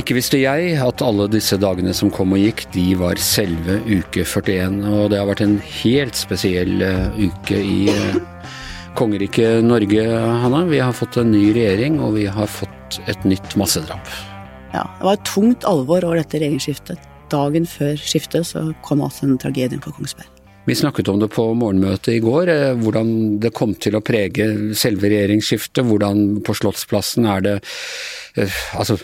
Ikke visste jeg at alle disse dagene som kom og gikk, de var selve uke 41. Og det har vært en helt spesiell uh, uke i uh, kongeriket Norge, Hanna. Vi har fått en ny regjering, og vi har fått et nytt massedrap. Ja, det var et tungt alvor over dette regjeringsskiftet. Dagen før skiftet så kom altså den tragedien på Kongsberg. Vi snakket om det på morgenmøtet i går, eh, hvordan det kom til å prege selve regjeringsskiftet. Hvordan på Slottsplassen er det Altså,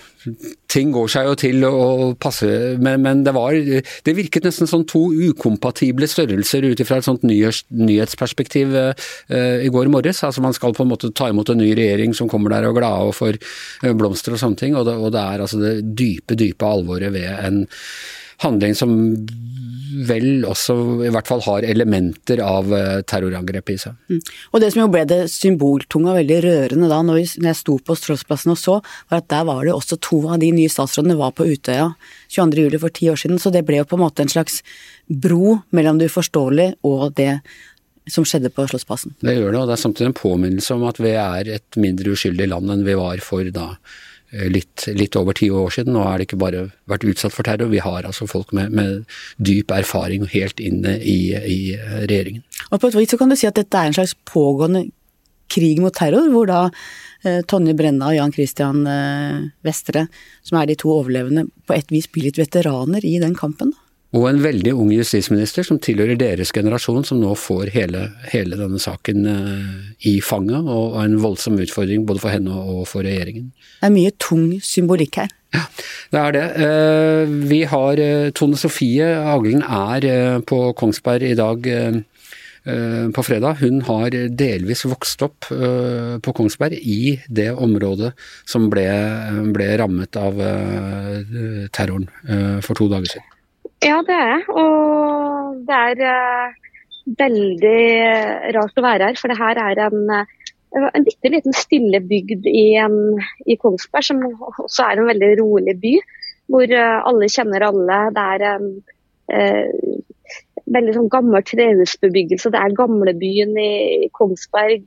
ting går seg jo til å passe, men, men, det var Det virket nesten som to ukompatible størrelser ut ifra et sånt nyhetsperspektiv uh, i går morges. Altså Man skal på en måte ta imot en ny regjering som kommer der og glade og får blomster og sånne ting, og det, og det er altså det dype, dype alvoret ved en handling som vel også i hvert fall har elementer av terrorangrepet i seg. Mm. Og Det som jo ble det symboltunge og veldig rørende da når, jeg sto på Strålsplassen og så, var at der var det også to av de nye statsrådene var på Utøya 22.07. for ti år siden. Så det ble jo på en måte en slags bro mellom det uforståelige og det som skjedde på Slottsplassen. Det gjør det, og det er samtidig en påminnelse om at vi er et mindre uskyldig land enn vi var for da Eh, litt, litt, over ti år siden. Nå har det ikke bare vært utsatt for terror, vi har altså folk med, med dyp erfaring helt inne i, i, regjeringen. Og På et vis så kan du si at dette er en slags pågående krig mot terror, hvor da eh, Tonje Brenna og Jan Christian eh, Vestre, som er de to overlevende, på et vis blir litt veteraner i den kampen? da? Og en veldig ung justisminister som tilhører deres generasjon, som nå får hele, hele denne saken uh, i fanget, og, en voldsom utfordring både for henne og for regjeringen. Det er mye tung symbolikk her. Ja, det er det. Uh, vi har uh, Tone Sofie Aglen er på Kongsberg i dag på fredag. Hun har delvis vokst opp på Kongsberg i det området som ble, ble rammet av terroren for to dager siden. Ja, det er jeg. Og det er uh, veldig rart å være her. For det her er en, uh, en bitte liten stille bygd i, en, i, Kongsberg, som også er en veldig rolig by. Hvor alle kjenner alle. Det er en veldig sånn gammel trehusbebyggelse. Det er gamlebyen i Kongsberg.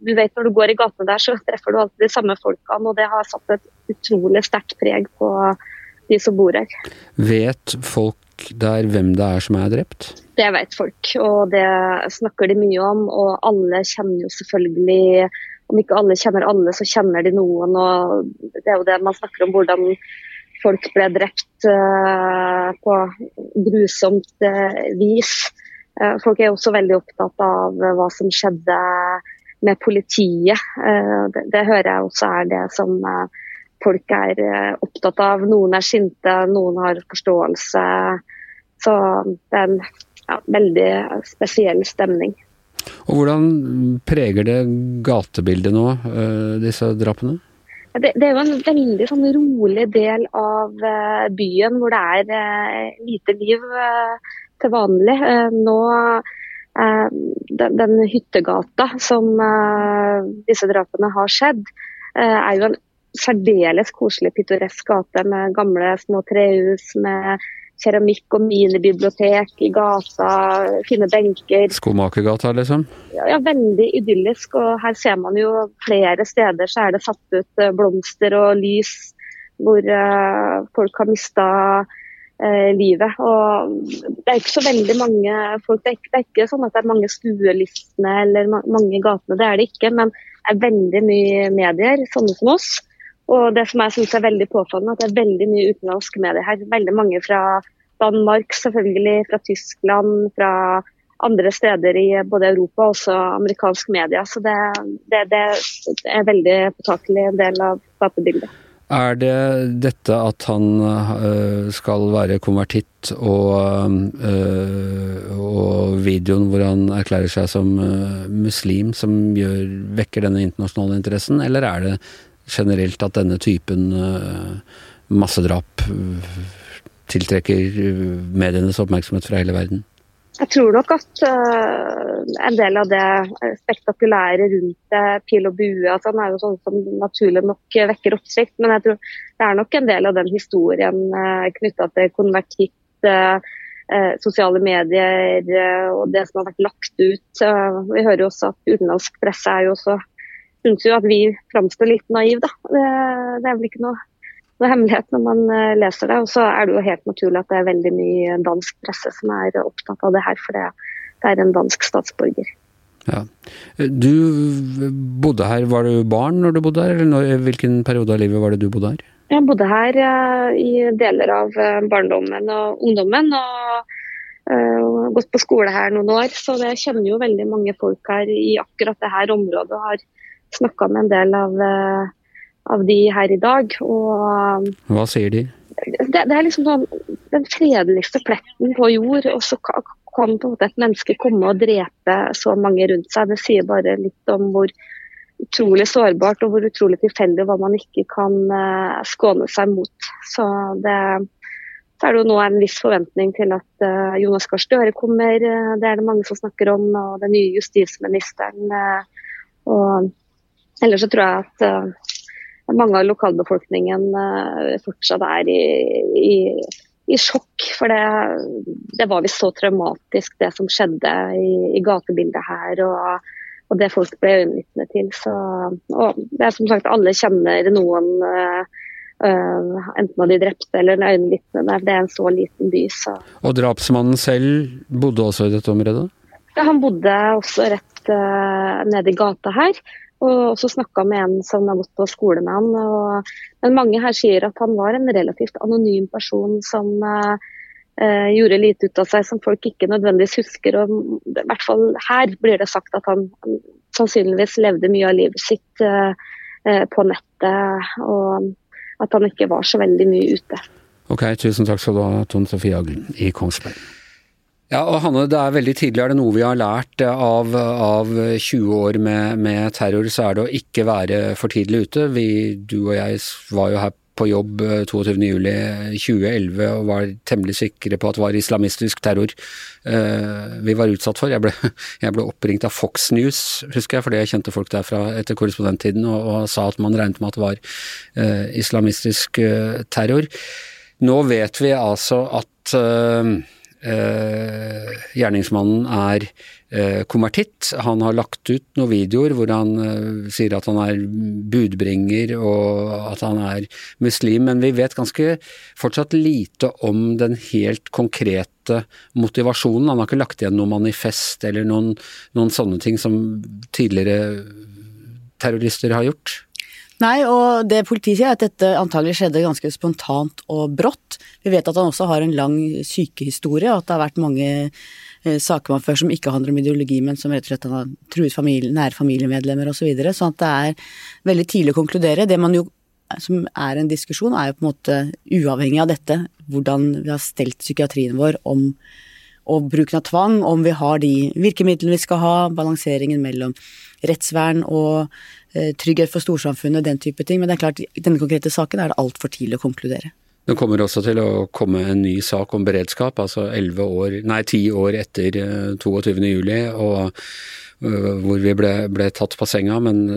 Du vet Når du går i gatene der, så treffer du alltid de samme folkene. og Det har satt et utrolig sterkt preg på de som bor her. Vet folk der hvem det er som er drept? Det vet folk, og det snakker de mye om. Og alle kjenner jo selvfølgelig Om ikke alle kjenner alle, så kjenner de noen. og Det er jo det man snakker om, hvordan folk ble drept uh, på grusomt uh, vis. Uh, folk er også veldig opptatt av hva som skjedde med politiet. Det, det, hører jeg også er det som folk er eh, opptatt av. Noen er sinte, noen har forståelse. Så det er en ja, veldig spesiell stemning. Og Hvordan preger det gatebildet nå, eh, disse drapene? Det, det, er jo en veldig sånn rolig del av uh, byen hvor det er lite liv til vanlig. nå den, den, hyttegata som disse drapene har skjedd, er jo en særdeles koselig, pittoresk gate med gamle små trehus med keramikk og minibibliotek i gata, fine benker. Skomakergata, liksom? Ja, ja, veldig idyllisk. Og her ser man jo flere steder så er det satt ut eh, blomster og lys hvor uh, folk har mista uh, livet. Og det er ikke så veldig mange folk. Det er ikke, det er ikke sånn at det er mange stuelistene eller ma mange i gatene, det er det ikke. Men det er veldig mye medier, sånne som oss og det som jeg synes er veldig påfallende, at det er veldig mye utenlandske medier her. Veldig mange fra Danmark, selvfølgelig, fra Tyskland, fra andre steder i både Europa og også amerikansk media. Så det, det, det er veldig påtakelig en del av gatebildet. Er det dette at han øh, skal være konvertitt og, øh, og, videoen hvor han erklærer seg som øh, muslim som gjør, vekker denne internasjonale interessen, eller er det generelt at denne typen eh, massedrap eh, tiltrekker eh, medienes oppmerksomhet fra hele verden? Jeg tror nok at en del av det spektakulære rundt det, pil og bue altså, er jo sånn som naturlig nok vekker oppsikt. Men jeg tror det er nok en del av den historien uh, knytta til konvertitt, sosiale medier og det som har vært lagt ut. Vi hører jo også at utenlandsk presse er jo også syns jo at vi framstår litt naive, da. Det, det, er vel ikke noe, noe, hemmelighet når man eh, leser det. Og så er det jo helt naturlig at det er veldig mye dansk presse som er opptatt av det her, for det, det er en dansk statsborger. Ja. Du bodde her, var du barn når du bodde her, eller når, hvilken periode av livet var det du bodde her? Jeg bodde her uh, i deler av uh, barndommen og ungdommen. og uh, gått på skole her noen år, så jeg kjenner jo veldig mange folk her i akkurat det her området. og har snakka med en del av, av, de her i dag. Og Hva sier de? Det, det er liksom sånn den fredeligste pletten på jord, og så kan på en måte et menneske komme og drepe så mange rundt seg. Det sier bare litt om hvor utrolig sårbart og hvor utrolig tilfeldig hva man ikke kan uh, skåne seg mot. Så det, så er det jo nå en viss forventning til at uh, Jonas Gahr Støre kommer. Uh, det er det mange som snakker om. Og den nye justisministeren. og ellers så tror jeg at mange av lokalbefolkningen fortsatt er i, i, i sjokk. For det, det var visst så traumatisk det som skjedde i, i gatebildet her. og og det folk ble øyenvitne til. Så, og det er som sagt, alle kjenner noen, uh, enten av de drepte eller øyenvitnene. Det er en så liten by. Så. Og drapsmannen selv bodde også i dette området? Ja, han bodde også rett uh, nede i gata her. Og også snakka med en som har gått på skole med han. Og, men mange her sier at han var en relativt anonym person som eh, gjorde lite ut av seg som folk ikke nødvendigvis husker. og I hvert fall her blir det sagt at han, sannsynligvis levde mye av livet sitt eh, eh, på nettet, og at han ikke var så veldig mye ute. Ok, tusen takk skal du ha, Tone Sofie Aglen i Kongsberg. Ja, og Hanne, det er veldig tidlig. er det noe vi har lært av, av 20 år med, med, terror, så er det å ikke være for tidlig ute. Vi, du og jeg var jo her på jobb 22.07.2011 eh, og var temmelig sikre på at det var islamistisk terror uh, vi var utsatt for. Jeg ble, jeg ble, oppringt av Fox News, husker jeg, fordi jeg kjente folk derfra etter korrespondenttiden og, og, sa at man regnet med at det var uh, islamistisk uh, terror. Nå vet vi altså at uh, gjerningsmannen er Eh, konvertitt. Han har lagt ut noen videoer hvor han eh, sier at han er budbringer og at han er muslim, men vi vet ganske fortsatt lite om den helt konkrete motivasjonen. Han har ikke lagt igjen noe manifest eller noen, noen sånne ting som tidligere terrorister har gjort. Nei, og det politiet sier er at dette antagelig skjedde ganske spontant og brått. Vi vet at han også har en lang sykehistorie, og at det har vært mange Eh, saker man før som ikke handler om ideologi, men som rett og slett har truet familie, nære familiemedlemmer osv. Så videre, sånn at det er veldig tidlig å konkludere. Det man jo som er en diskusjon, er jo på en måte uavhengig av dette, hvordan vi har stelt psykiatrien vår om og bruken av tvang, om vi har de virkemidlene vi skal ha, balanseringen mellom rettsvern og eh, trygghet for storsamfunnet, den type ting. Men det er klart, i denne konkrete saken er det altfor tidlig å konkludere. Det kommer også til å komme en ny sak om beredskap, altså år, nei, ti år etter 22.07, eh, uh, hvor vi ble, ble, tatt på senga. Men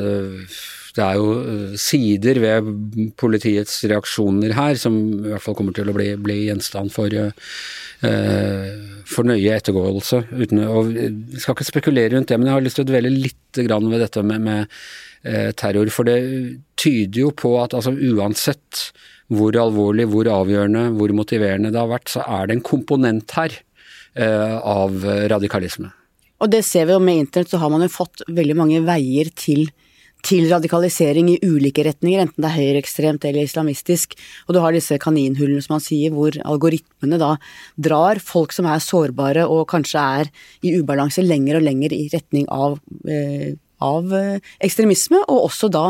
det er jo sider ved politiets reaksjoner her som i hvert fall kommer til å bli, bli gjenstand for, uh, for nøye ettergåelse. Uten, og skal ikke spekulere rundt det, men jeg har lyst til å dvele litt ved dette med, med terror. For det tyder jo på at altså uansett hvor alvorlig, hvor avgjørende, hvor motiverende det har vært, så er det en komponent her eh, av radikalisme. Og det ser vi jo med internett, så har man jo fått veldig mange veier til, til radikalisering i ulike retninger, enten det er høyreekstremt eller islamistisk. Og du har disse kaninhullene som man sier, hvor algoritmene da drar folk som er sårbare og kanskje er i ubalanse lenger og lenger i retning av, eh, av eh, ekstremisme, og også da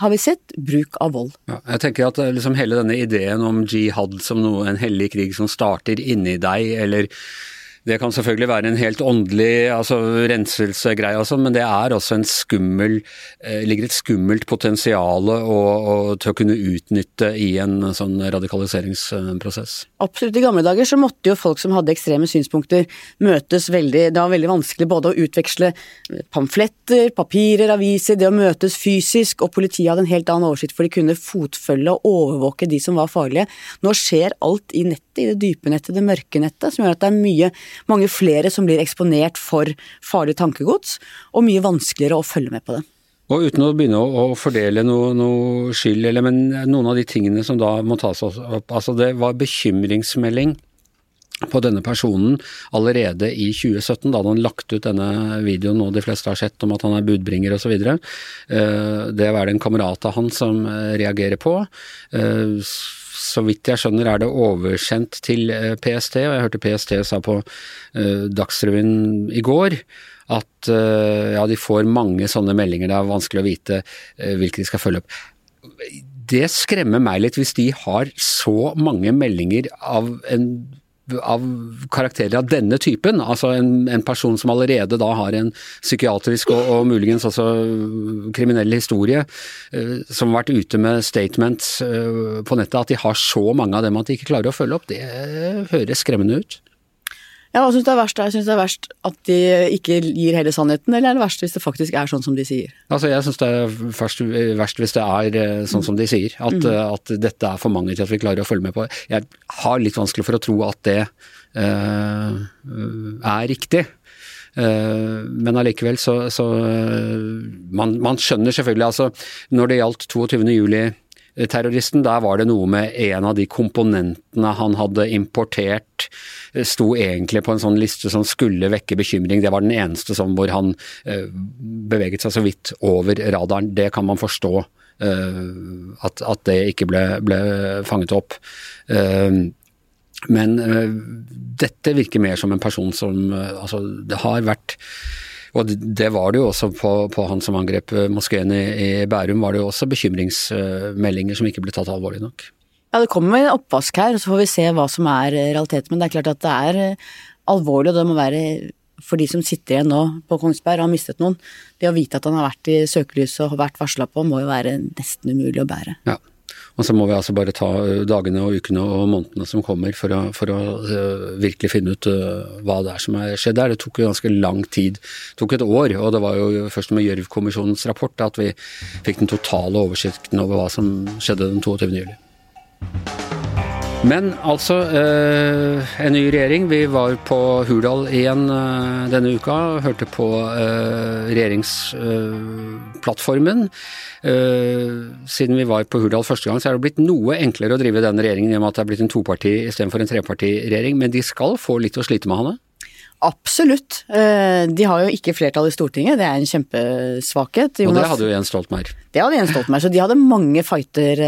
har vi sett bruk av vold. Ja, jeg tenker at eh, liksom hele denne ideen om jihad som noe, en hellig krig som starter inni deg, eller Det kan selvfølgelig være en helt åndelig altså renselsegreie, og sånn, men det er også en skummel eh, ligger et skummelt potensial til å kunne utnytte i en sånn radikaliseringsprosess. Absolutt. I gamle dager så måtte jo folk som hadde ekstreme synspunkter møtes veldig Det var veldig vanskelig både å utveksle pamfletter, papirer, aviser, det å møtes fysisk, og politiet hadde en helt annen oversikt for de kunne fotfølge og overvåke de som var farlige. Nå skjer alt i nettet, i det dype nettet, det mørke nettet, som gjør at det er mye mange flere som blir eksponert for farlig tankegods, og mye vanskeligere å følge med på det. Og uten å begynne å, fordele noe, noe skyld, eller, men noen av de tingene som da må tas opp, altså det var bekymringsmelding på denne personen allerede i 2017, da hadde han lagt ut denne videoen nå de fleste har sett om at han er budbringer osv. Eh, det er det en kamerat av han som eh, reagerer på. Eh, så vidt jeg skjønner er det oversendt til eh, PST, og jeg hørte PST sa på uh, Dagsrevyen i går at uh, ja, de får mange sånne meldinger, det er vanskelig å vite hvilke de skal følge opp. Det skremmer meg litt hvis de har så mange meldinger av en av karakterer av denne typen, altså en, en, person som allerede da har en psykiatrisk og, og muligens også kriminell historie, uh, som har vært ute med statements uh, på nettet, at de har så mange av dem at de ikke klarer å følge opp, det høres skremmende ut. Ja, hva syns du er verst? Jeg synes det er verst at de ikke gir hele sannheten, eller er det verst hvis det faktisk er sånn som de sier? Altså, Jeg syns det er først, verst hvis det er eh, sånn som de sier. At, mm. at, dette er for mange til at vi klarer å følge med på. Jeg har litt vanskelig for å tro at det uh, er riktig. Men allikevel så, så man, man, skjønner selvfølgelig, altså når det gjaldt 22. juli terroristen. Der var det noe med en av de komponentene han hadde importert, sto egentlig på en sånn liste som skulle vekke bekymring. Det var den eneste som hvor han uh, beveget seg så vidt over radaren. Det kan man forstå. At, at, det ikke ble, ble fanget opp. Men dette virker mer som en person som Altså, det har vært og det var det jo også på, på han som angrep eh, moskeen i, i, Bærum, var det jo også bekymringsmeldinger som ikke ble tatt alvorlig nok. Ja, det kommer en oppvask her, og så får vi se hva som er eh, realiteten. Men det er klart at det er eh, alvorlig, og det må være for de som sitter igjen nå på Kongsberg og har mistet noen. Det å vite at han har vært i søkelyset og vært varsla på, må jo være nesten umulig å bære. Ja. Og så må vi altså bare ta eh, dagene og ukene og månedene som kommer for å, for å uh, virkelig finne ut uh, hva det er som er skjedd der. Det tok jo ganske lang tid. Det tok et år, og det var jo først med Gjørv-kommisjonens rapport at vi fikk den totale oversikten over hva som skjedde den 22. juli. Men altså, eh, en ny regjering. Vi var på Hurdal igjen eh, denne uka. Hørte på eh, regjeringsplattformen. Siden vi var på Hurdal første gang, så er det blitt noe enklere å drive denne regjeringen med at det er blitt en toparti istedenfor en trepartiregjering. Men de skal få litt å slite med, Hanne? Absolutt. De har jo ikke flertall i Stortinget, det er en kjempesvakhet. Jonas, og det hadde jo Jens Stoltenberg. Det hadde Jens Stoltenberg, så de hadde mange fighter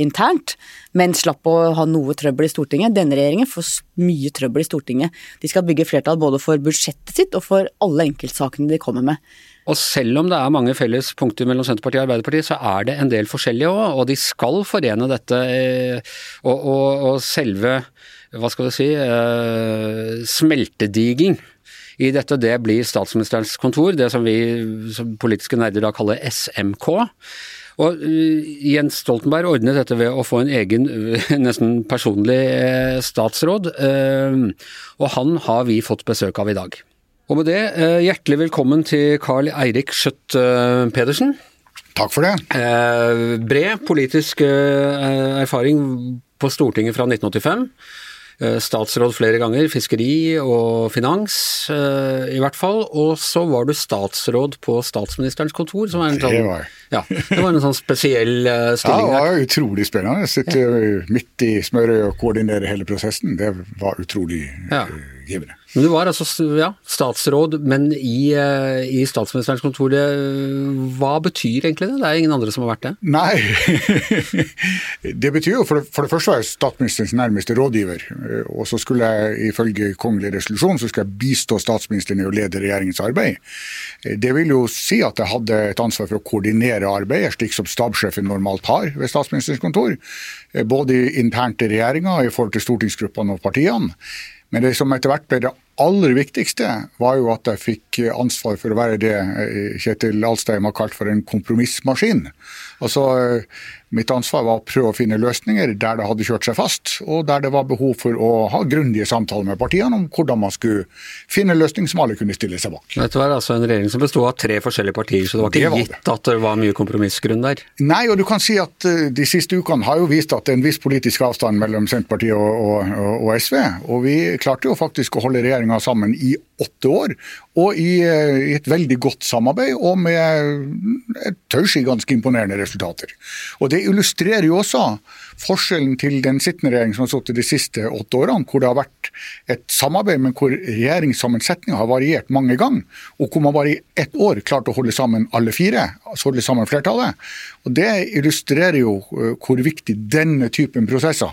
internt men slapp å ha noe trøbbel i Stortinget. Denne regjeringen får mye trøbbel i Stortinget. De skal bygge flertall både for budsjettet sitt og for alle enkeltsakene de kommer med. Og selv om det er mange felles punkter mellom Senterpartiet og Arbeiderpartiet, så er det en del forskjellige òg, og de skal forene dette. Eh, og, og, og selve, hva skal du si, smeltediging smeltedigelen i dette, det blir statsministerens kontor, det som vi som politiske nerder da kaller SMK. Og uh, Jens Stoltenberg ordnet dette ved å få en egen, nesten personlig statsråd, og han har vi fått besøk av i dag. Og med det, hjertelig velkommen til Carl Eirik Skjøtt Pedersen. Takk for det. Bred politisk erfaring på Stortinget fra 1985. Eh, statsråd flere ganger, fiskeri og finans eh, i hvert fall. Og så var du statsråd på statsministerens kontor. Som var en sånn, det var ja, det var en sånn spesiell eh, stilling. Ja, det var utrolig spennende. Sitte midt i smøret og koordinere hele prosessen. Det var utrolig ja. givende. Men du var altså ja, statsråd, men i, eh, i statsministerens kontor. Hva betyr egentlig det? Det er ingen andre som har vært det? Nei, det betyr jo for det, for det første var jeg statsministerens nærmeste rådgiver. Og så skulle jeg ifølge kongelig resolusjon så skulle jeg bistå statsministeren i å lede regjeringens arbeid. Det vil jo si at jeg hadde et ansvar for å koordinere arbeidet, slik som stabssjefen normalt har ved statsministerens kontor. Både internt i regjeringa i forhold til stortingsgruppene og partiene. Men det som etter hvert ble det aller viktigste var jo at jeg fikk ansvar for å være det Kjetil Alstein har kalt for en kompromissmaskin. Altså, Mitt ansvar var å prøve å finne løsninger der det hadde kjørt seg fast, og der det var behov for å ha grundige samtaler med partiene om hvordan man skulle finne en løsning som alle kunne stille seg bak. Dette var altså en regjering som bestod av tre forskjellige partier, så det var ikke det var gitt det. at det var mye kompromissgrunn der? Nei, og du kan si at eh, de siste ukene har jo vist at det er en viss politisk avstand mellom Senterpartiet og, og, og SV. Og vi klarte jo faktisk å holde regjeringa sammen i åtte år, og i, eh, i, et veldig godt samarbeid, og med jeg tør si ganske imponerende resultater. Og Det illustrerer jo også forskjellen til den sittende regjering som har sittet de siste åtte årene, hvor det har vært et samarbeid, men hvor regjeringssammensetninga har variert mange ganger, og hvor man bare i ett år klarte å holde sammen alle fire, altså holde sammen flertallet. Og Det illustrerer jo eh, hvor viktig denne typen prosesser,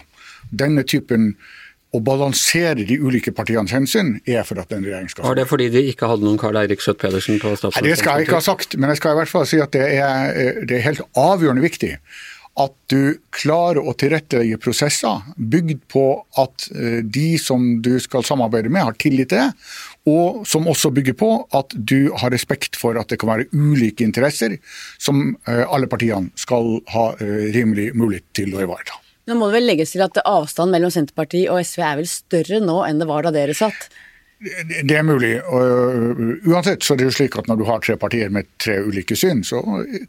denne typen å balansere de ulike partienes hensyn er for at en regjering skal Var det fordi de ikke hadde noen Karl Eirik Schjøtt-Pedersen på statsministeren? Det skal jeg ikke ha sagt, men jeg skal i hvert fall si at det er, eh, det er helt avgjørende viktig at du klarer å tilrettelegge prosesser bygd på at eh, de som du skal samarbeide med, har tillit til det. Og som også bygger på at du har respekt for at det kan være ulike interesser som eh, alle partiene skal ha rimelig mulighet til å ivareta. Nå må det vel legges til at avstanden mellom Senterpartiet og SV er vel større nå enn det var da dere satt? Det er mulig. og Uansett så er det jo slik at når du har tre partier med tre ulike syn, så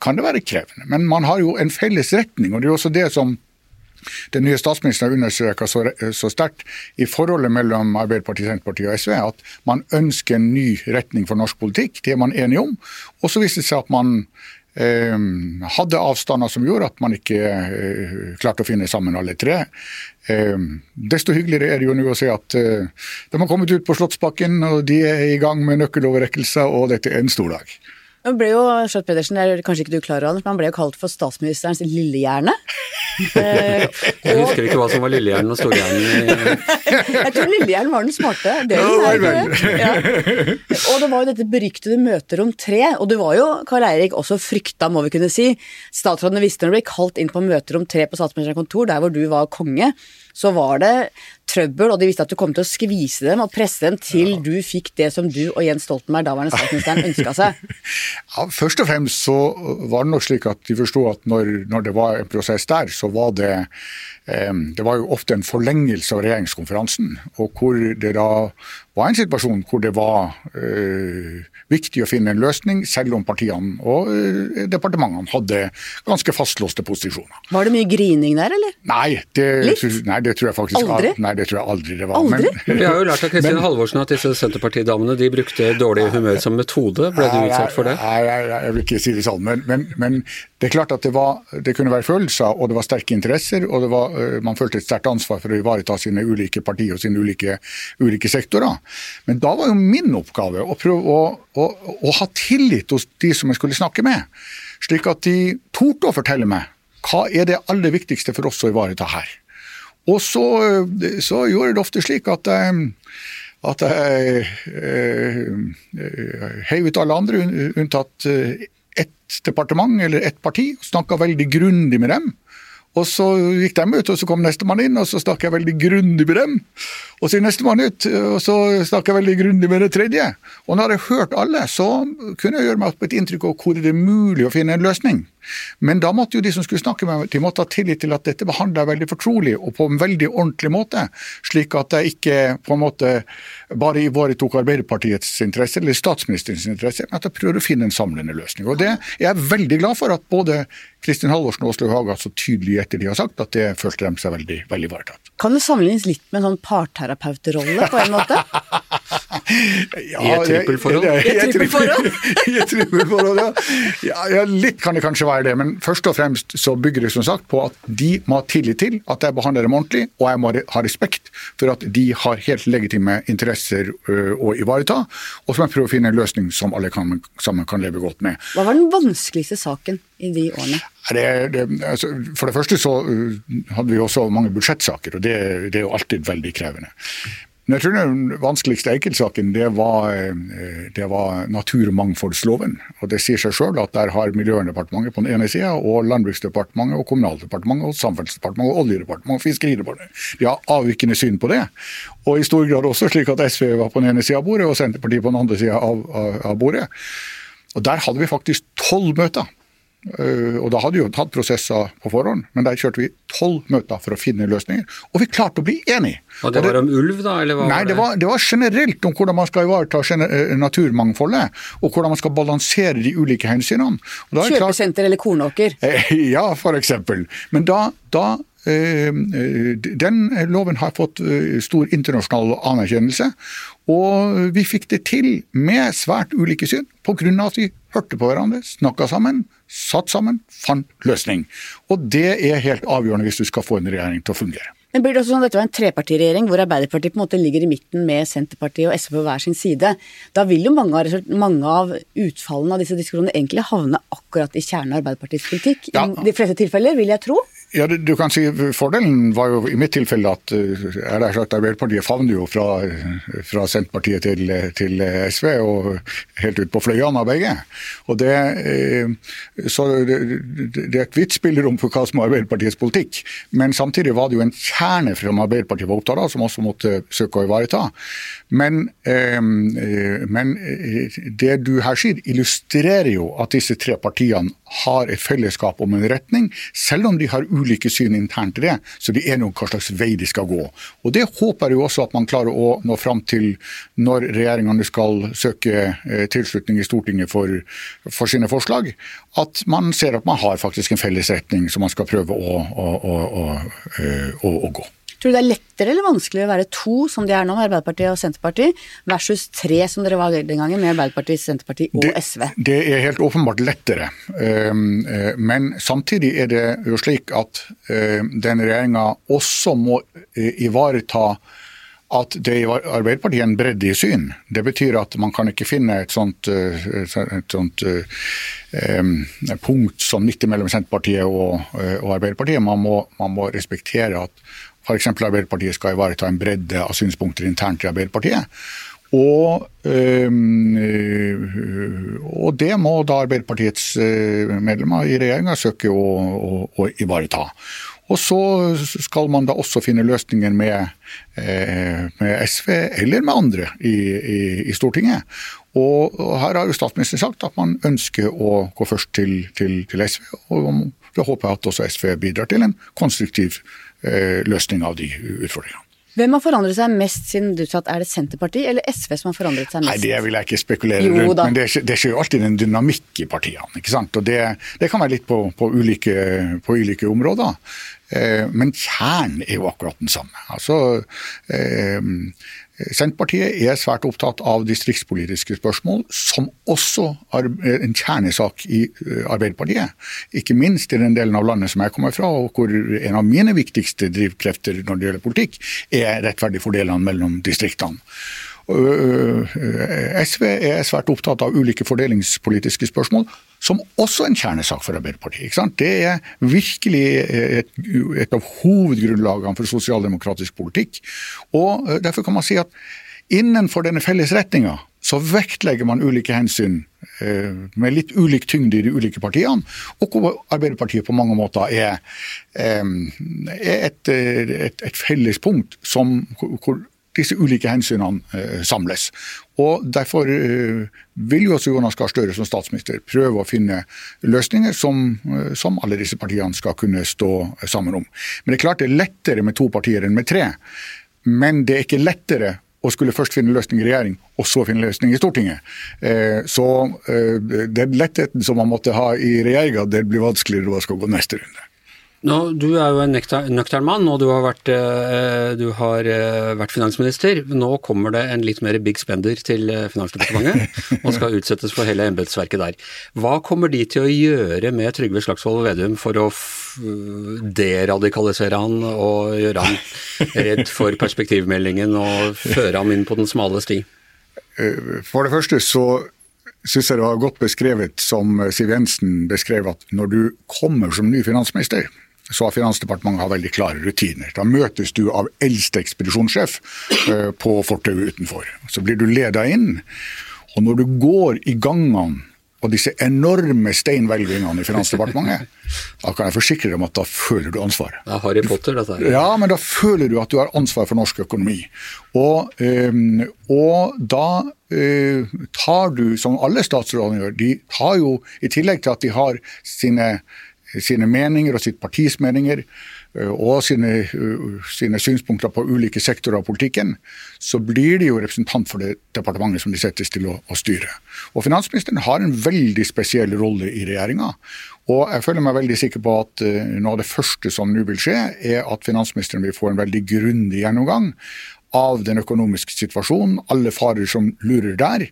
kan det være krevende. Men man har jo en felles retning, og det er også det som den nye statsministeren understreka så, så sterkt i forholdet mellom Arbeiderpartiet, Senterpartiet og SV, at man ønsker en ny retning for norsk politikk. Det er man enige om. Og så viser det seg at man hadde avstander som gjorde at man ikke eh, klarte å finne sammen alle tre. Ehm, desto hyggeligere er det jo nå å se at eh, de har kommet ut på Slottsbakken, og de er i gang med nøkkeloverrekkelser, og dette er en stor dag. Nå ble jo Skjøtt Pedersen, det er kanskje ikke du klar over, men han ble jo kalt for statsministerens lillehjerne. Eh, jeg husker ikke hva som var lillehjernen og storhjernen. jeg tror lillehjernen var den smarte. Det var det. Ja. Og det var jo dette beryktede møter om tre, og det var jo Karl Eirik også frykta, må vi kunne si. Statsrådene visste når du ble kalt inn på møter om tre på statsministerens kontor, der hvor du var konge, så var det trøbbel, og de visste at du kom til å skvise dem og presse dem til ja. du fikk det som du og Jens Stoltenberg, daværende statsministeren, ønska seg? Ja, først og fremst så var det nok slik at de forsto at når, når, det var en prosess der, så var det eh, det var jo ofte en forlengelse av regjeringskonferansen, og hvor det da var en situasjon hvor det var øh, viktig å finne en løsning, selv om partiene og øh, departementene hadde ganske fastlåste posisjoner. Var det mye grining der, eller? Nei, det, nei, det tror jeg faktisk aldri? Nei, det tror jeg aldri det var. Aldri? Men, Vi har jo lært av Kristin Halvorsen at disse Senterpartidamene de brukte dårlig humør som metode. Ble du utsatt for det? Nei, jeg, jeg, vil ikke si det sånn, men, men, men det er klart at det, var, det, kunne være følelser, og det var sterke interesser, og var, man følte et sterkt ansvar for å ivareta sine ulike partier og sine ulike, ulike sektorer. Men da var jo min oppgave å prøve å, å, å ha tillit hos de som jeg skulle snakke med, slik at de torde å fortelle meg hva er det aller viktigste for oss å ivareta her. Og så, så gjorde det ofte slik at jeg, at jeg eh, heiv ut alle andre, unntatt ett departement eller ett parti, og snakka veldig grundig med dem. Og så gikk de ut, og så kom nestemann inn, og så stakk jeg veldig grundig med dem. Og så nestemann ut, og så stakk jeg veldig grundig med det tredje. Og når jeg hørt alle, så kunne jeg gjøre meg opp et inntrykk av hvor det er mulig å finne en løsning. Men da måtte jo de som skulle snakke med meg, de måtte ha tillit til at dette behandla jeg veldig fortrolig og på en veldig ordentlig måte, slik at jeg ikke på en måte bare ivaretok Arbeiderpartiets interesse eller statsministerens interesse, men at jeg prøver å finne en samlende løsning. Og det er jeg veldig glad for at både Kristin Halvorsen og Åslaug Haga så tydelig i ettertid har sagt at det følte de seg veldig, veldig ivaretatt. Kan det sammenlignes litt med en sånn parterapeutrolle på en måte? ja? I et trippelforhold, I et trippelforhold, ja. ja. Litt kan det kanskje være det, men først og fremst så bygger det som sagt på at de må ha tillit til at jeg behandler dem ordentlig, og jeg må ha respekt for at de har helt legitime interesser å ivareta, og så må jeg prøve å finne en løsning som alle kan, sammen kan leve godt med. Hva var den vanskeligste saken i de årene? Det, det, altså, for det første så hadde vi også mange budsjettsaker, og det, det er jo alltid veldig krevende. Men jeg tror den vanskeligste enkeltsaken det var, det var naturmangfoldsloven. Og Det sier seg sjøl at der har Miljøverndepartementet på den ene sida og Landbruksdepartementet og Kommunaldepartementet og Samferdselsdepartementet og Oljedepartementet og Fiskeridepartementet. De har avvikende syn på det. Og i stor grad også slik at SV var på den ene sida av bordet og Senterpartiet på den andre sida av, av, av bordet. Og Der hadde vi faktisk tolv møter. Uh, og Da hadde vi jo tatt prosesser på forhånd, men der kjørte vi tolv møter for å finne løsninger. Og vi klarte å bli enige. Og Det var om ulv, da? eller hva Nei, det var, det var generelt om hvordan man skal ivareta eh, naturmangfoldet. Og hvordan man skal balansere de ulike hensynene. Kjøpesenter eller kornåker? ja, for eksempel. Men da, da den loven har fått stor internasjonal anerkjennelse, og vi fikk det til med svært ulike syn, pga. at vi hørte på hverandre, snakka sammen, satt sammen, fant løsning. Og det er helt avgjørende hvis du skal få en regjering til å fungere. Men blir det også sånn at Dette var en trepartiregjering hvor Arbeiderpartiet på en måte ligger i midten med Senterpartiet og SV på hver sin side. Da vil jo mange av, mange av utfallene av disse diskusjonene egentlig havne akkurat i kjernen av Arbeiderpartiets politikk. Ja. I de fleste tilfeller, vil jeg tro. Ja, du kan si Fordelen var jo i mitt tilfelle at eh, sagt, Arbeiderpartiet favner jo fra, fra Senterpartiet til, til, SV og helt ut på fløyene av begge. Og det, eh, så det, det er et vidt spillerom for hva som er Arbeiderpartiets politikk. Men samtidig var det jo en kjerne som Arbeiderpartiet var opptatt av, som også måtte søke å ivareta. Men, eh, men det du her sier, illustrerer jo at disse tre partiene har et fellesskap om en retning, selv om de har ulike syn internt i det. Så de er enige om hva slags vei de skal gå. Og Det håper jeg også at man klarer å nå fram til når regjeringene skal søke eh, tilslutning i Stortinget for, for, sine forslag. At man ser at man har faktisk en felles retning som man skal prøve å, å, å, å, å gå. Tror du det er lettere eller vanskeligere å være to, som de er nå, med Arbeiderpartiet og Senterpartiet, versus tre, som dere var den gangen, med Arbeiderpartiet, Senterpartiet og det, SV? Det er helt åpenbart lettere. Ehm, eh, men samtidig er det jo slik at eh, den regjeringa også må eh, ivareta at det i Arbeiderpartiet er en bredde i syn. Det betyr at man kan ikke finne et sånt, et sånt um, punkt som midt mellom Senterpartiet og, og Arbeiderpartiet. Man må, man må respektere at f.eks. Arbeiderpartiet skal ivareta en bredde av synspunkter internt i Arbeiderpartiet. Og, øh, og, det må da Arbeiderpartiets øh, medlemmer i regjeringa søke å, å, å, ivareta. Og så skal man da også finne løsninger med, øh, med SV eller med andre i, i, i Stortinget. Og, her har jo statsministeren sagt at man ønsker å gå først til, til, til SV. Og da håper jeg at også SV bidrar til en konstruktiv Eh, løsning av de utfordringene. Hvem har forandret seg mest siden du satt? at er det Senterpartiet eller SV som har forandret seg mest? Nei, Det vil jeg ikke spekulere jo, rundt, men det, det skjer jo alltid en dynamikk i partiene. ikke sant? Og Det, det kan være litt på, på, ulike, på ulike, områder. Eh, men kjernen er jo akkurat den samme. Altså, eh, Senterpartiet er svært opptatt av distriktspolitiske spørsmål, som også er en kjernesak i eh, Arbeiderpartiet. Ikke minst i den delen av landet som jeg kommer fra, og hvor en av mine viktigste drivkrefter når det gjelder politikk, er rettferdig fordelene mellom distriktene. SV er svært opptatt av ulike fordelingspolitiske spørsmål, som også er en kjernesak for Arbeiderpartiet. Det er virkelig et, et av hovedgrunnlagene for sosialdemokratisk politikk. Og Derfor kan man si at innenfor denne felles retninga så vektlegger man ulike hensyn med litt ulik tyngde i de ulike partiene, og hvor Arbeiderpartiet på mange måter er, er et, et, et felles punkt som, hvor disse ulike hensynene eh, samles. Og Derfor eh, vil jo også Jonas Gahr Støre som statsminister prøve å finne løsninger som, eh, som, alle disse partiene skal kunne stå sammen om. Men det er klart det er lettere med to partier enn med tre. Men det er ikke lettere å skulle først finne løsning i regjering, og så finne løsning i Stortinget. Så den lettheten som man måtte ha i regjeringa, det blir vanskeligere når man skal gå neste runde. Nå, du er jo en nøktern mann, og du har, vært, eh, du har, eh, vært, finansminister. Nå kommer det en litt mer big spender til eh, Finansdepartementet, og skal utsettes for hele embetsverket der. Hva kommer de til å gjøre med Trygve Slagsvold Vedum for å deradikalisere han og gjøre han redd for perspektivmeldingen og føre ham inn på den smale sti? For det første så syns jeg det var godt beskrevet som Siv Jensen beskrev at når du kommer som ny finansminister, så har Finansdepartementet har veldig klare rutiner. Da møtes du av eldste ekspedisjonssjef eh, på fortauet utenfor. Så blir du leda inn, og når du går i gangene og disse enorme steinhvelvingene i Finansdepartementet, da kan jeg forsikre deg om at da føler du ansvar. Det er Harry Potter, dette her. Ja, men da føler du at du har ansvar for norsk økonomi. Og, um, og da uh, tar du, som alle statsrådene gjør, de har jo, i tillegg til at de har sine sine meninger og sitt partis meninger eh, og sine, eh, sine, synspunkter på ulike sektorer av politikken, så blir de jo representant for det departementet som de settes til å, å styre. Og Finansministeren har en veldig spesiell rolle i regjeringa. Og jeg føler meg veldig sikker på at uh, noe av det første som nå vil skje, er at finansministeren vil få en veldig grundig gjennomgang av den økonomiske situasjonen, alle farer som lurer der,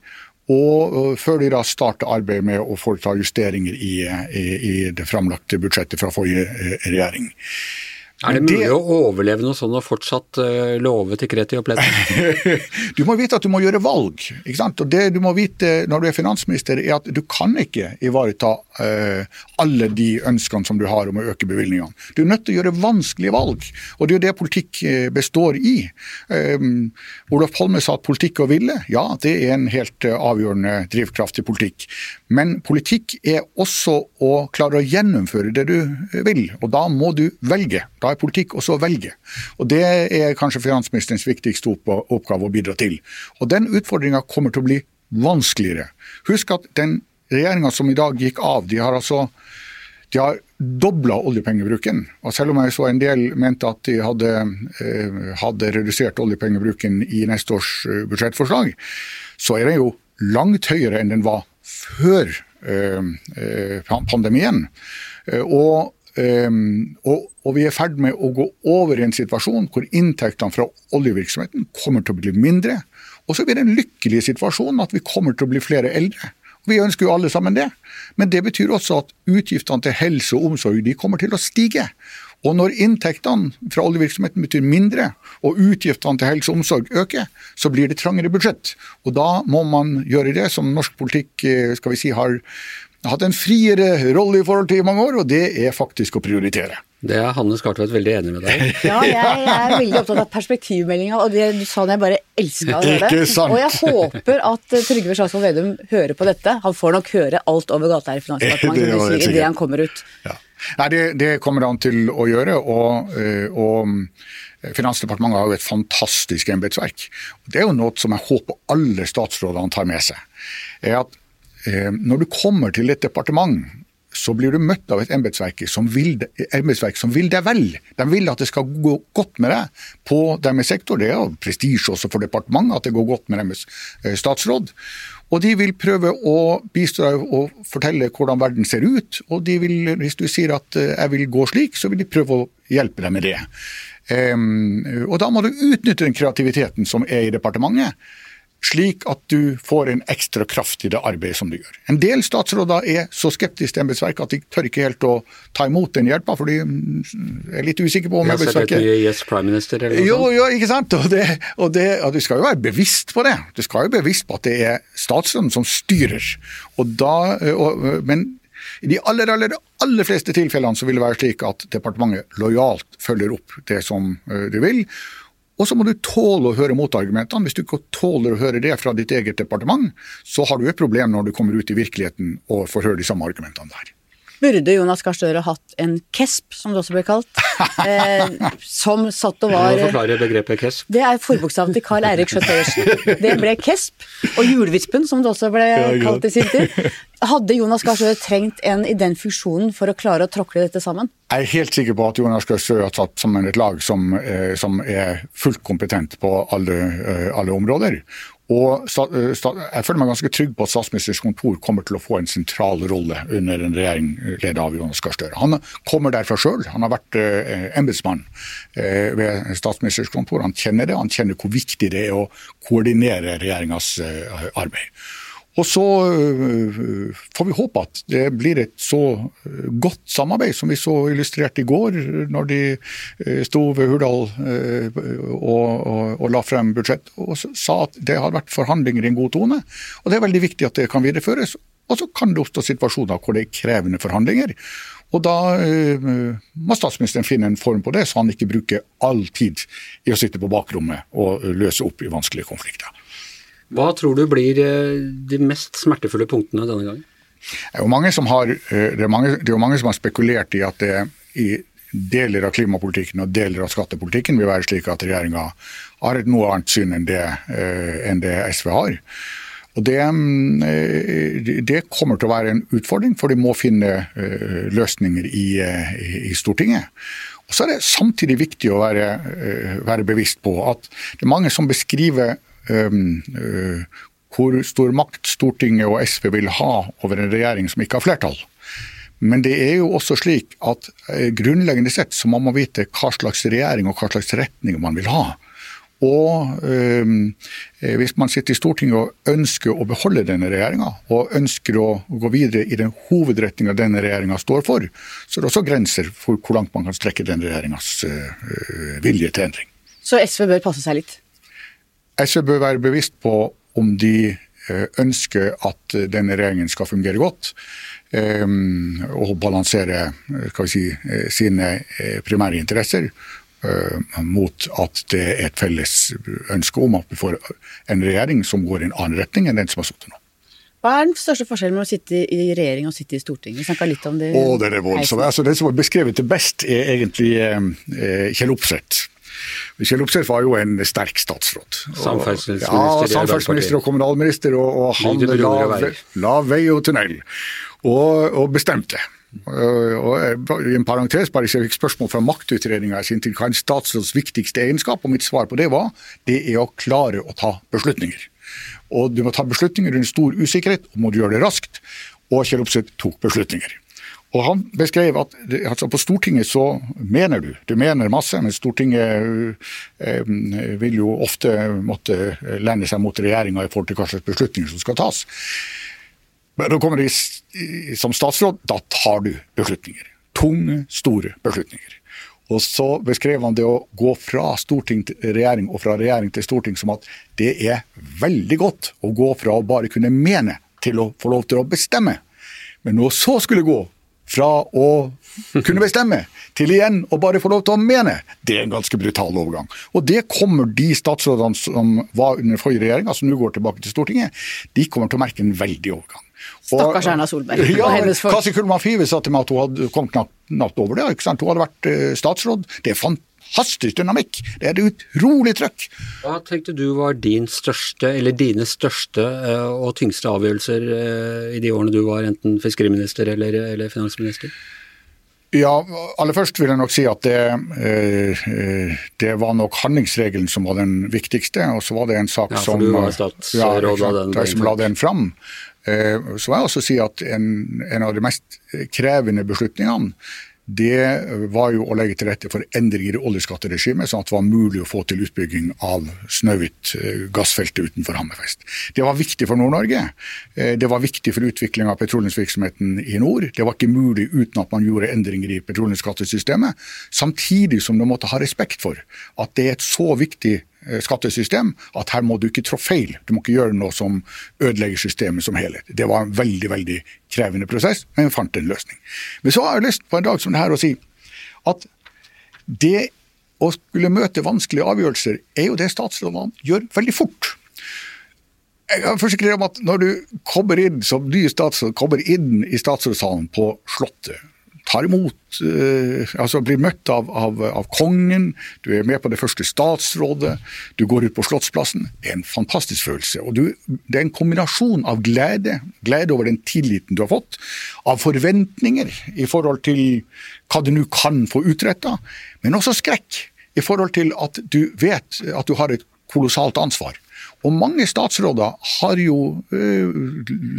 og før de da starter arbeidet med å foreta justeringer i, i, i det framlagte budsjettet fra forrige eh, regjering. Er det mulig det, å overleve noe sånt og fortsatt uh, love til kreti og plett? du må vite at du må gjøre valg. ikke sant? Og Det du må vite når du er finansminister, er at du kan ikke ivareta uh, alle de ønskene som du har om å øke bevilgningene. Du er nødt til å gjøre vanskelige valg, og det er jo det politikk uh, består i. Um, Olof Palme sa at politikk og ville, ja det er en helt avgjørende drivkraft i politikk. Men politikk er også å klare å gjennomføre det du vil, og da må du velge. Da er politikk og så velge. Og Det er kanskje finansministerens viktigste oppgave å bidra til. Og Den utfordringa kommer til å bli vanskeligere. Husk at den regjeringa som i dag gikk av, de har altså de har dobla oljepengebruken. Og selv om jeg så en del mente at de hadde, eh, hadde redusert oljepengebruken i neste års eh, budsjettforslag, så er den jo langt høyere enn den var før eh, pandemien. Eh, og, og, og, vi er i ferd med å gå over i en situasjon hvor inntektene fra oljevirksomheten kommer til å bli mindre. Og så blir det en lykkelig situasjonen at vi kommer til å bli flere eldre. Vi ønsker jo alle sammen det, men det betyr også at utgiftene til helse og omsorg de kommer til å stige. Og når inntektene fra oljevirksomheten betyr mindre, og utgiftene til helse og omsorg øker, så blir det trangere budsjett. Og da må man gjøre det som norsk politikk eh, skal vi si, har hatt en friere rolle i forhold til i mange år, og det er faktisk å prioritere. Det er Hanne Skartvedt veldig enig med deg Ja, jeg, jeg er veldig opptatt av perspektivmeldinga, og det du sa det, jeg bare elska å høre sant. Og jeg håper at eh, Trygve Slagsvold Vedum hører på dette. Han får nok høre alt over gata her i Finansdepartementet idet han kommer ut. Ja. Nei, det, det, kommer han til å gjøre. og, eh, og Finansdepartementet har jo et fantastisk embetsverk. Det er jo noe som jeg håper alle statsrådene tar med seg. er at Når du kommer til et departement så blir du møtt av et embetsverk som, som, vil deg vel. De vil at det skal gå godt med deg på deres sektor. Det er prestisje også for departementet at det går godt med deres eh, statsråd. Og de vil prøve å bistå deg og fortelle hvordan verden ser ut. Og de vil, hvis du sier at eh, jeg vil gå slik, så vil de prøve å hjelpe deg med det. Og da må du utnytte den kreativiteten som er i departementet slik at du får en ekstra kraft i det arbeidet som du gjør. En del statsråder er så skeptiske til embetsverket at de tør ikke helt å ta imot den hjelpa, for de er litt usikre på om embetsverket yes, Prime Minister eller noe jo, jo, ikke sant. Og, det, og, det, og, du skal jo være bevisst på det. Du skal jo være bevisst på at det er statsråden som styrer. Og da, og, men i de aller, aller, aller fleste tilfellene så vil det være slik at departementet lojalt følger opp det som eh, du vil. Og så må du tåle å høre motargumentene. Hvis du ikke tåler å høre det fra ditt eget departement, så har du et problem når du kommer ut i virkeligheten og får høre de samme argumentene der. Burde Jonas Gahr Støre hatt en KESP, som det også ble kalt, eh, som satt og var Forklare begrepet KESP. Det er forbokstaven til Carl Eirik Schjøtt-Pedersen. Det ble KESP. Og Julevispen, som det også ble kalt i sin tid. Hadde Jonas Gahr Støre trengt en i den funksjonen for å klare å tråkle dette sammen? Jeg er helt sikker på at Jonas Gahr Støre har satt sammen et lag som, eh, som er fullt kompetent på alle, eh, alle områder. Og eh, jeg føler meg ganske trygg på at Statsministerens kontor kommer til å få en sentral rolle under en regjering ledet av Jonas Gahr Støre. Han kommer derfra sjøl. Han har vært eh, embetsmann eh, ved Statsministerens kontor. Han kjenner det. Han kjenner hvor viktig det er å koordinere regjeringas eh, arbeid. Og så øh, får vi håpe at det blir et så øh, godt samarbeid som vi så illustrert i går, når de øh, sto ved Hurdal og, og, og la frem budsjett og sa at det har vært forhandlinger i en god tone. Og Det er veldig viktig at det kan videreføres. Og så kan det oppstå situasjoner hvor det er krevende forhandlinger. Og da uh, må statsministeren finne en form på det, så han ikke bruker all tid i å sitte på bakrommet og løse opp i vanskelige konflikter. Hva tror du blir de mest smertefulle punktene denne gangen? Det er jo mange som har, er mange, mange som har spekulert i at det i deler av klimapolitikken og deler av skattepolitikken vil være slik at regjeringa har et noe annet syn enn det, enn det SV har. Og det, det, kommer til å være en utfordring, for de må finne eh, løsninger i, eh, i Stortinget. Og så er det samtidig viktig å være, eh, være, bevisst på at det er mange som beskriver hvor stor makt Stortinget og SV vil ha over en regjering som ikke har flertall. Men det er jo også slik at grunnleggende sett så må man vite hva slags regjering og hva slags retning man vil ha. Og øh, hvis man sitter i Stortinget og ønsker å beholde denne regjeringa, og ønsker å gå videre i den hovedretninga denne regjeringa står for, så er det også grenser for hvor langt man kan strekke den regjeringas øh, vilje til endring. Så SV bør passe seg litt? SV bør være bevisst på om de øh, ønsker at denne regjeringen skal fungere godt. Og balansere si, sine primære interesser mot at det er et felles ønske om at vi får en regjering som går i en annen retning enn den som har sittet nå. Hva er den største forskjellen mellom å sitte i regjering og sitte i Stortinget? Vi litt om det. Å, det er voldsomt. Altså, det som er beskrevet til best, er egentlig eh, Kjell Opseth. Kjell Opseth var jo en sterk statsråd. Samferdselsminister, ja, samferdselsminister og kommunalminister, og, og han la, la vei og tunnel. Og, og bestemte. Og I en parentes, bare jeg fikk spørsmål fra maktutredninga i sin tid hva er en statsråds viktigste egenskap, og mitt svar på det var det er å klare å ta beslutninger. Og Du må ta beslutninger under stor usikkerhet, og må du gjøre det raskt. Og Kjell Opseth tok beslutninger. Og Han beskrev at altså på Stortinget så mener du. Du mener masse, men Stortinget eh, vil jo ofte måtte lene seg mot regjeringa i forhold til hva slags beslutninger som skal tas. Men da kommer de som statsråd, da tar du beslutninger. Tunge, store beslutninger. Og så beskrev han det å gå fra storting til regjering og fra regjering til storting som at det er veldig godt å gå fra å bare kunne mene til å få lov til å bestemme. Men når så skulle gå fra å kunne bestemme til igjen å bare få lov til å mene, det er en ganske brutal overgang. Og det kommer de statsrådene som var under forrige regjering, som altså nå går tilbake til Stortinget, de kommer til å merke en veldig overgang. Stakkars Erna Solberg ja, og hennes folk. Kasi Kullmann Five sa til meg at hun hadde kommet knapt, over det. ikke sant? Hun hadde vært uh, statsråd. Det er fantastisk dynamikk. Det er et utrolig trøkk. Hva tenkte du var din største, eller dine største uh, og tyngste avgjørelser uh, i de årene du var enten fiskeriminister eller, eller finansminister? Ja, aller først vil jeg nok si at det, det, var nok handlingsregelen som var den viktigste. Og så var det en sak ja, som, ja, som la den fram. Eh, så må jeg også si at en, en av de mest krevende beslutningene det var jo å legge til rette for endringer i oljeskatteregimet, sånn at det var mulig å få til utbygging av Snøhvit eh, gassfeltet utenfor Hammerfest. Det var viktig for Nord-Norge. Eh, det var viktig for utvikling av petroleumsvirksomheten i nord. Det var ikke mulig uten at man gjorde endringer i petroleumsskattesystemet. Samtidig som du måtte ha respekt for at det er et så viktig skattesystem at her må du ikke trå feil. Du må ikke gjøre noe som ødelegger systemet som helhet. Det var en veldig veldig krevende prosess, men vi fant en løsning. Men så har jeg lyst på en dag som det her å si at det å skulle møte vanskelige avgjørelser er jo det statsrådene gjør veldig fort. Jeg kan forsikre om at når du kommer inn som ny statsråd, kommer inn i statsrådssalen på Slottet tar imot eh, Altså blir møtt av, av, av, kongen, du er med på det første statsrådet, du går ut på Slottsplassen. Det er en fantastisk følelse. og du, Det er en kombinasjon av glede, glede over den tilliten du har fått, av forventninger i forhold til hva du nå kan få utretta, men også skrekk i forhold til at du vet at du har et kolossalt ansvar. Og mange statsråder har jo øh,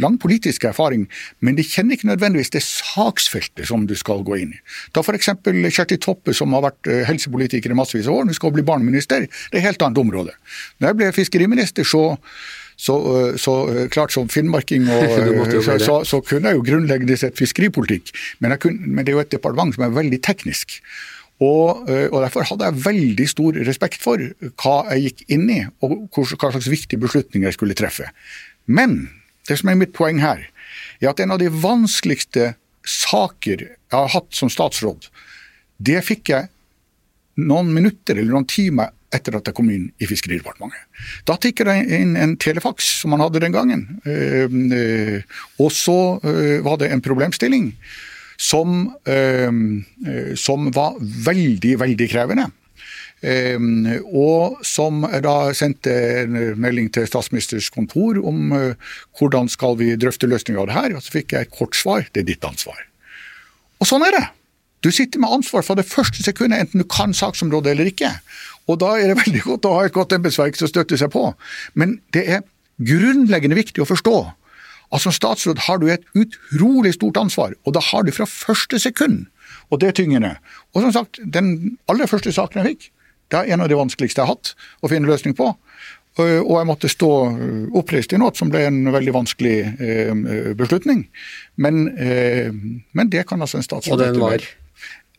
lang politisk erfaring, men de kjenner ikke nødvendigvis det saksfeltet som du skal gå inn i. Ta f.eks. Kjersti Toppe, som har vært øh, helsepolitiker i massevis av år, nå skal bli barneminister. Det er et helt annet område. Da jeg ble fiskeriminister, så så, øh, så, klart som finnmarking og, så, så, så, kunne jeg jo grunnleggende sett fiskeripolitikk, men, kunne, men, det er jo et departement som er veldig teknisk. Og, eh, og, Derfor hadde jeg veldig stor respekt for hva jeg gikk inn i, og hva slags viktige beslutninger jeg skulle treffe. Men det som er mitt poeng her, er at en av de vanskeligste saker jeg har hatt som statsråd, det fikk jeg noen minutter eller noen timer etter at jeg kom inn i Fiskeridepartementet. Da tikket det inn en telefaks som man hadde den gangen. Og så var det en problemstilling som, som var veldig, veldig krevende. Ehm, og som da sendte en melding til statsministers kontor om uh, hvordan skal vi drøfte løsninger av det her. Og så fikk jeg et kort svar det er ditt ansvar. Og sånn er det. Du sitter med ansvar fra det første sekundet, enten du kan saksområdet eller ikke. Og da er det veldig godt å ha et godt embetsverk som støtter seg på. Men det er grunnleggende viktig å forstå som statsråd har du et utrolig stort ansvar, og da har du fra første sekund. Og det er tyngende. Og som sagt, den aller første saken jeg fikk, det er en av de vanskeligste jeg har hatt å finne løsning på. Og jeg måtte stå oppreist i noe som ble en veldig vanskelig eh, beslutning. Men, men det kan altså en statsråd Og den var?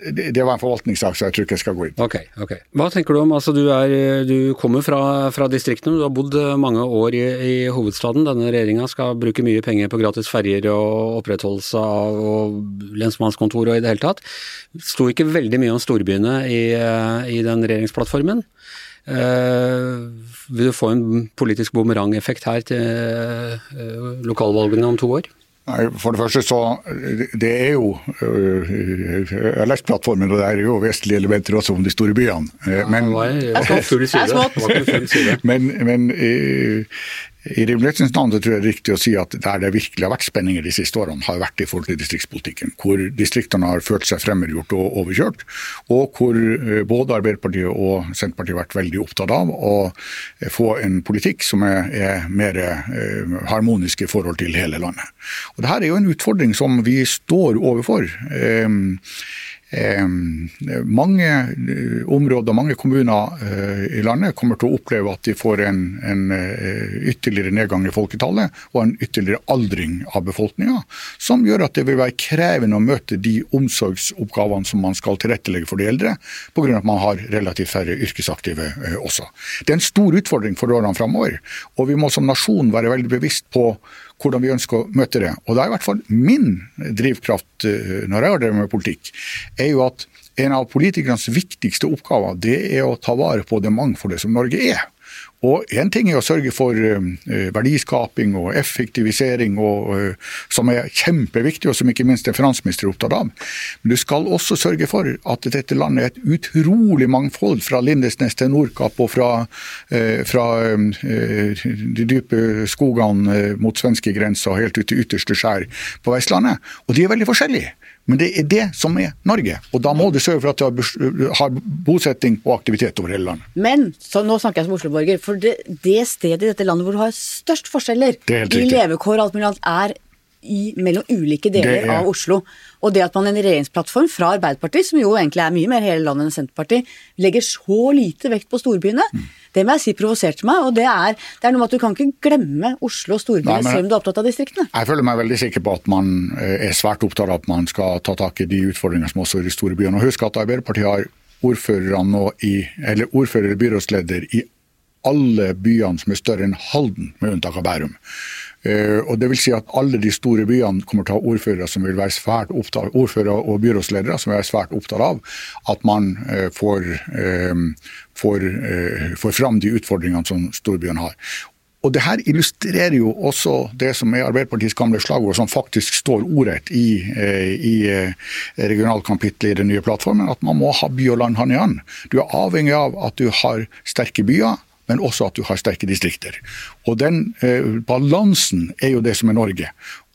Det, var en forvaltningssak, så jeg tror ikke jeg skal gå inn på. Okay, ok. Hva tenker du om altså du, er, du kommer fra, fra, distriktene, du har bodd mange år i, i hovedstaden. Denne regjeringa skal bruke mye penger på gratis ferjer og opprettholdelse av og lensmannskontor og i det hele tatt. Sto ikke veldig mye om storbyene i, i den regjeringsplattformen. Uh, vil du få en politisk bumerangeffekt her til uh, lokalvalgene om to år? Nei, For det første så Det er jo øh, Jeg har lest plattformen, og det er jo vesentlige elementer også om de store byene. Men, ja, det var side. Men, men i rimelighetens navn tror jeg det er riktig å si at der det virkelig har vært spenninger de siste årene, har vært i forhold til distriktspolitikken. Hvor distriktene har følt seg fremmedgjort og overkjørt. Og hvor eh, både Arbeiderpartiet og Senterpartiet har vært veldig opptatt av å få en politikk som er, er mer eh, harmonisk i forhold til hele landet. Og Dette er jo en utfordring som vi står overfor. Eh, mange eh, områder, mange kommuner eh, i landet kommer til å oppleve at de får en, en ytterligere nedgang i folketallet og en ytterligere aldring av befolkninga, som gjør at det vil være krevende å møte de omsorgsoppgavene som man skal tilrettelegge for de eldre, pga. at man har relativt færre yrkesaktive også. Det er en stor utfordring for årene framover, og vi må som nasjon være veldig bevisst på hvordan vi ønsker å møte det. Og det er i hvert fall min drivkraft eh, når jeg har drevet med politikk, er jo at en av politikernes viktigste oppgaver det er å ta vare på det mangfoldet som Norge er. Og Én ting er å sørge for uh, verdiskaping og effektivisering, og, uh, som er kjempeviktig, og som ikke minst en finansminister er opptatt av. Men du skal også sørge for at dette landet er et utrolig mangfold, fra Lindesnes til Nordkapp og fra, uh, fra de dype skogene mot svenskegrensa og helt ut til ytterste skjær på Vestlandet. Og de er veldig forskjellige. Men det er det som er Norge. Og da må du sørge for at du har bosetting og aktivitet over hele landet. Men så nå snakker jeg som Oslo-borger. For det, det, stedet i dette landet hvor du har størst forskjeller i levekår og alt mulig annet, er i, mellom ulike deler av Oslo. Og det at man i en regjeringsplattform fra Arbeiderpartiet, som jo egentlig er mye mer hele landet enn Senterpartiet, legger så lite vekt på storbyene, mm. det må jeg si provoserte meg. Og det er, det er, noe med at du kan ikke glemme Oslo og storbyene selv om du er opptatt av distriktene. Jeg føler meg veldig sikker på at man eh, er svært opptatt av at man skal ta tak i de utfordringene som også er i de store byene. Og husk at Arbeiderpartiet har ordførere nå i, eller ordfører byrådsleder i alle byene som er større enn Halden, med unntak av Bærum. Eh, og det vil si at Alle de store byene kommer til å ha ordførere som vil være svært opptatt, ordførere og byrådsledere som vil være svært opptatt av at man eh, får, eh, får, får fram de utfordringene som storbyene har. Og Det her illustrerer jo også det som er Arbeiderpartiets gamle slagord, som faktisk står ordrett i, i regionalkapitlet i den nye plattformen, at man må ha by og land hånd i hånd. Du er avhengig av at du har sterke byer men også at du har sterke distrikter. Og Den eh, balansen er jo det som er Norge.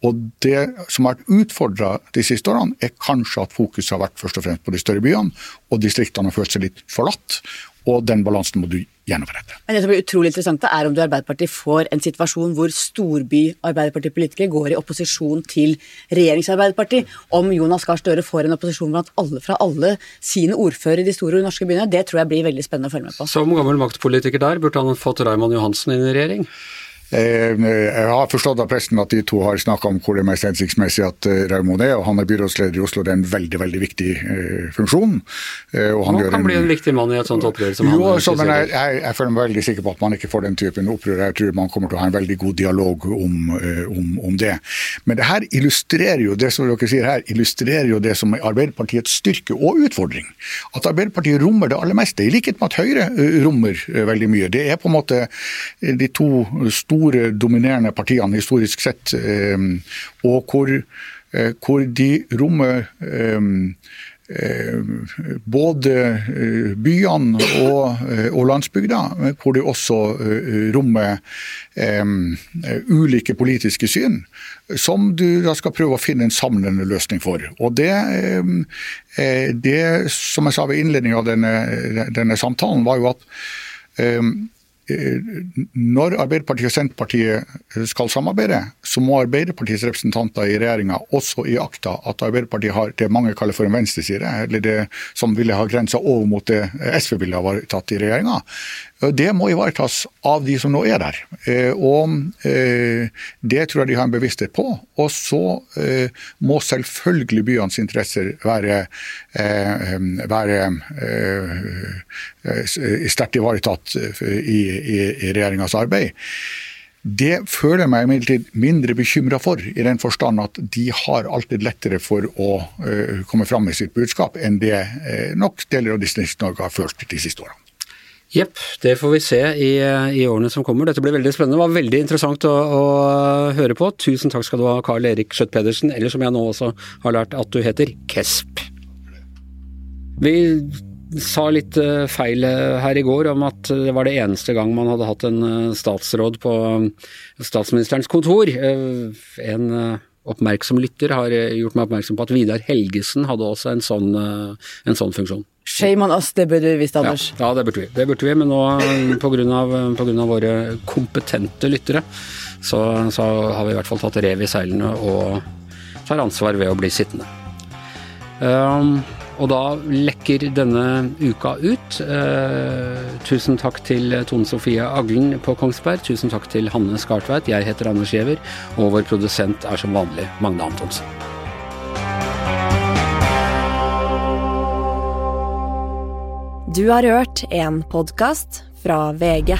Og Det som har vært utfordra de siste årene, er kanskje at fokuset har vært først og fremst på de større byene, og distriktene har følt seg litt forlatt. Og den balansen må du gjenopprette. Men det som blir utrolig interessant, er om du i Arbeiderpartiet får en situasjon hvor storby-Arbeiderpartipolitikere går i opposisjon til regjerings-Arbeiderpartiet. Om Jonas Gahr Støre får en opposisjon blant alle, fra alle sine ordførere i de store norske byene, det tror jeg blir veldig spennende å følge med på. Som gammel maktpolitiker der, burde han fått Raymond Johansen inn i regjering? Eh, jeg har forstått av pressen at de to har snakka om hvor det er mest hensiktsmessig at eh, Raymond er, og han er byrådsleder i Oslo. Det er en veldig veldig viktig funksjon. Og han, han kan en, bli en viktig mann i et sånt opprør som jo, han så, men jeg, jeg, jeg, føler meg veldig sikker på at man ikke får den typen opprør. Jeg tror man kommer til å ha en veldig god dialog om, om, om det. Men det her illustrerer jo det som dere sier her, illustrerer jo det som er Arbeiderpartiets styrke og utfordring. At Arbeiderpartiet rommer det aller meste, i likhet med at Høyre rommer veldig mye. Det er på en måte de to store dominerende partiene historisk sett, eh, og hvor, eh, hvor de rommer eh, både byene og, og, landsbygda, hvor de også rommer um, ulike politiske syn, som du da skal prøve å finne en samlende løsning for. Og Det, um, det som jeg sa ved innledningen av denne, denne samtalen, var jo at um, Eh, når Arbeiderpartiet og Senterpartiet skal samarbeide, så må Arbeiderpartiets representanter i regjeringa også iaktta at Arbeiderpartiet har det mange kaller for en venstreside, eller det som ville ha grensa over mot det SV ville ha tatt i regjeringa. Det må ivaretas av de som nå er der. Eh, og eh, Det tror jeg de har en bevissthet på. Og så eh, må selvfølgelig byenes interesser være, være sterkt ivaretatt i, i, i regjeringas arbeid. Det føler jeg meg imidlertid mindre bekymra for, i den forstand at de har alltid lettere for å komme fram med sitt budskap enn det nok deler av Distrikts-Norge har følt de siste årene. Jepp, det får vi se i, i, årene som kommer. Dette blir veldig spennende. Det var veldig interessant å, å høre på. Tusen takk skal du ha, Karl Erik Skjøtt Pedersen, eller som jeg nå også har lært at du heter, Kesp. Vi sa litt eh, feil eh, her i går om at det var det eneste gang man hadde hatt en eh, statsråd på statsministerens kontor. En oppmerksom lytter har gjort meg oppmerksom på at Vidar Helgesen hadde også en sånn, en sånn funksjon. Shame on us, det burde vi visst, Anders. Ja, ja, det burde vi. Det burde vi, Men nå pga. våre kompetente lyttere, så, så, har vi i hvert fall tatt rev i seilene og tar ansvar ved å bli sittende. Um, og da lekker denne uka ut. Eh, tusen takk til Tone Sofie Aglen på Kongsberg. Tusen takk til Hanne Skartveit. Jeg heter Anders Giæver, og vår produsent er som vanlig Magne Antonsen. Du har hørt en podkast fra VG.